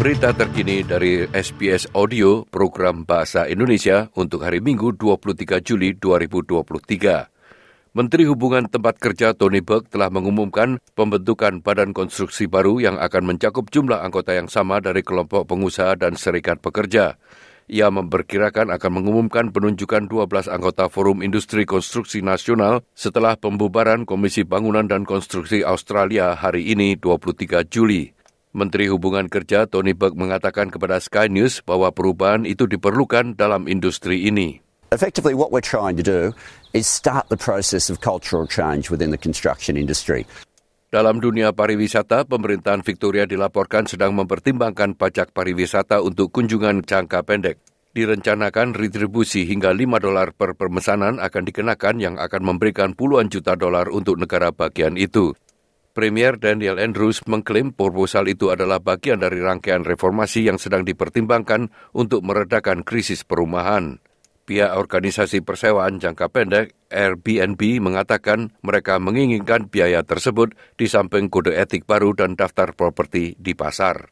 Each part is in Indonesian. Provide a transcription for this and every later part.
Berita terkini dari SBS Audio program Bahasa Indonesia untuk hari Minggu 23 Juli 2023. Menteri Hubungan Tempat Kerja Tony Burke telah mengumumkan pembentukan badan konstruksi baru yang akan mencakup jumlah anggota yang sama dari kelompok pengusaha dan serikat pekerja. Ia memperkirakan akan mengumumkan penunjukan 12 anggota Forum Industri Konstruksi Nasional setelah pembubaran Komisi Bangunan dan Konstruksi Australia hari ini 23 Juli. Menteri Hubungan Kerja Tony Burke mengatakan kepada Sky News bahwa perubahan itu diperlukan dalam industri ini. Effectively, what we're trying to do is start the process of cultural change within the construction industry. Dalam dunia pariwisata, pemerintahan Victoria dilaporkan sedang mempertimbangkan pajak pariwisata untuk kunjungan jangka pendek. Direncanakan retribusi hingga 5 dolar per permesanan akan dikenakan yang akan memberikan puluhan juta dolar untuk negara bagian itu. Premier Daniel Andrews mengklaim proposal itu adalah bagian dari rangkaian reformasi yang sedang dipertimbangkan untuk meredakan krisis perumahan. Pihak organisasi persewaan jangka pendek Airbnb mengatakan mereka menginginkan biaya tersebut di samping kode etik baru dan daftar properti di pasar.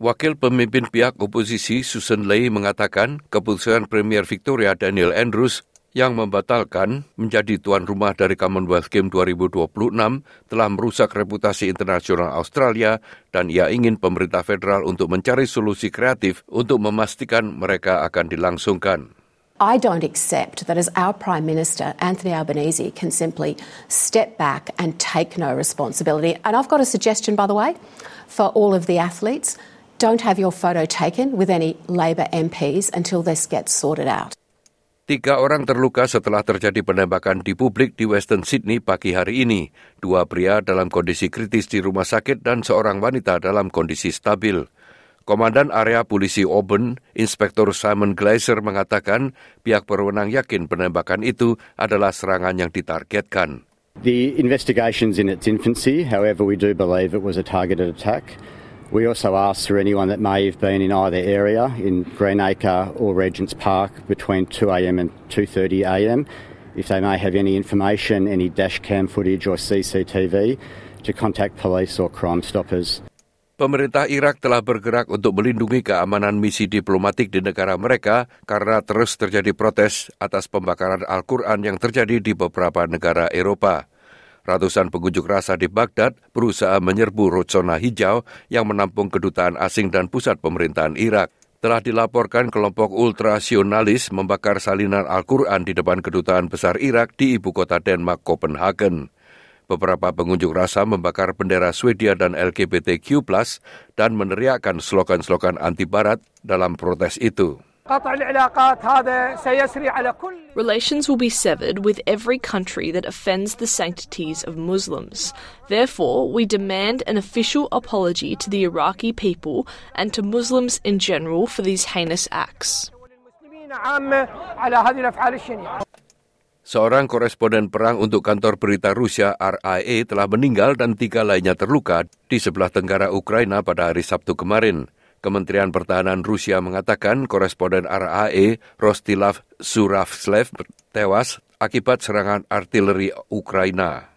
Wakil pemimpin pihak oposisi Susan Ley mengatakan keputusan Premier Victoria Daniel Andrews yang membatalkan menjadi tuan rumah dari Commonwealth Game 2026 telah merusak reputasi internasional Australia dan ia ingin pemerintah federal untuk mencari solusi kreatif untuk memastikan mereka akan dilangsungkan. I don't accept that as our Prime Minister, Anthony Albanese, can simply step back and take no responsibility. And I've got a suggestion, by the way, for all of the athletes. Don't have your photo taken with any Labor MPs until this gets sorted out. Tiga orang terluka setelah terjadi penembakan di publik di Western Sydney pagi hari ini. Dua pria dalam kondisi kritis di rumah sakit dan seorang wanita dalam kondisi stabil. Komandan area polisi Auburn, Inspektur Simon Glazer mengatakan pihak berwenang yakin penembakan itu adalah serangan yang ditargetkan. The investigation's in its infancy, however we do believe it was a targeted attack. We also asked for anyone that may have been in either area in Greenacre or Regents Park between 2am and 2.30am if they may have any information, any dash cam footage or CCTV to contact police or Crime Stoppers. Pemerintah Irak telah bergerak untuk melindungi keamanan misi diplomatik di negara mereka karena terus terjadi protes atas pembakaran Al-Quran yang terjadi di beberapa negara Eropa. Ratusan pengunjuk rasa di Baghdad berusaha menyerbu Rojona Hijau yang menampung kedutaan asing dan pusat pemerintahan Irak. Telah dilaporkan kelompok ultrasionalis membakar salinan Al-Quran di depan kedutaan besar Irak di ibu kota Denmark, Copenhagen. Beberapa pengunjuk rasa membakar bendera Swedia dan LGBTQ+, dan meneriakkan slogan-slogan anti-barat dalam protes itu. Relations will be severed with every country that offends the sanctities of Muslims. Therefore, we demand an official apology to the Iraqi people and to Muslims in general for these heinous acts. Seorang koresponden perang untuk kantor berita Rusia RIA telah meninggal dan tiga lainnya terluka di sebelah tenggara Ukraina pada hari Sabtu kemarin. Kementerian Pertahanan Rusia mengatakan koresponden RAE Rostilav Suravslev tewas akibat serangan artileri Ukraina.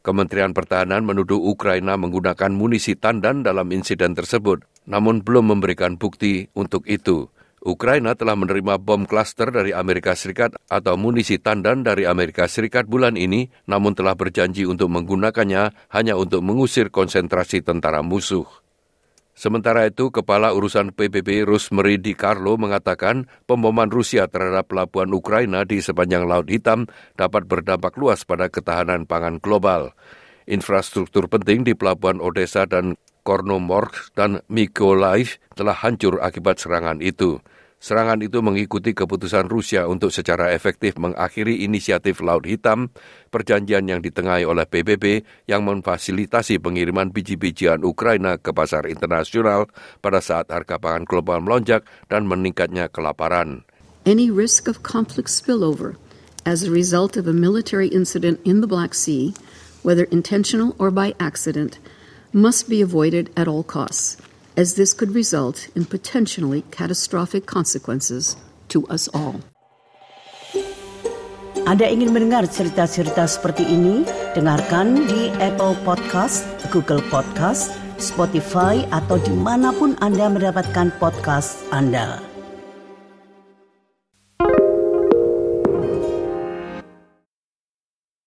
Kementerian Pertahanan menuduh Ukraina menggunakan munisi tandan dalam insiden tersebut, namun belum memberikan bukti untuk itu. Ukraina telah menerima bom klaster dari Amerika Serikat atau munisi tandan dari Amerika Serikat bulan ini, namun telah berjanji untuk menggunakannya hanya untuk mengusir konsentrasi tentara musuh. Sementara itu, Kepala Urusan PBB Rosemary Di Carlo mengatakan pemboman Rusia terhadap pelabuhan Ukraina di sepanjang Laut Hitam dapat berdampak luas pada ketahanan pangan global. Infrastruktur penting di pelabuhan Odessa dan Kornomorsk dan Mykolaiv telah hancur akibat serangan itu. Serangan itu mengikuti keputusan Rusia untuk secara efektif mengakhiri inisiatif Laut Hitam, perjanjian yang ditengahi oleh PBB yang memfasilitasi pengiriman biji-bijian Ukraina ke pasar internasional pada saat harga pangan global melonjak dan meningkatnya kelaparan. Any risk of conflict spillover as a result of a military incident in the Black Sea, whether intentional or by accident, must be avoided at all costs, as this could result in potentially catastrophic consequences to us all. Anda ingin mendengar cerita-cerita seperti ini? Dengarkan di Apple Podcast, Google Podcast, Spotify, atau di mana pun Anda mendapatkan podcast Anda.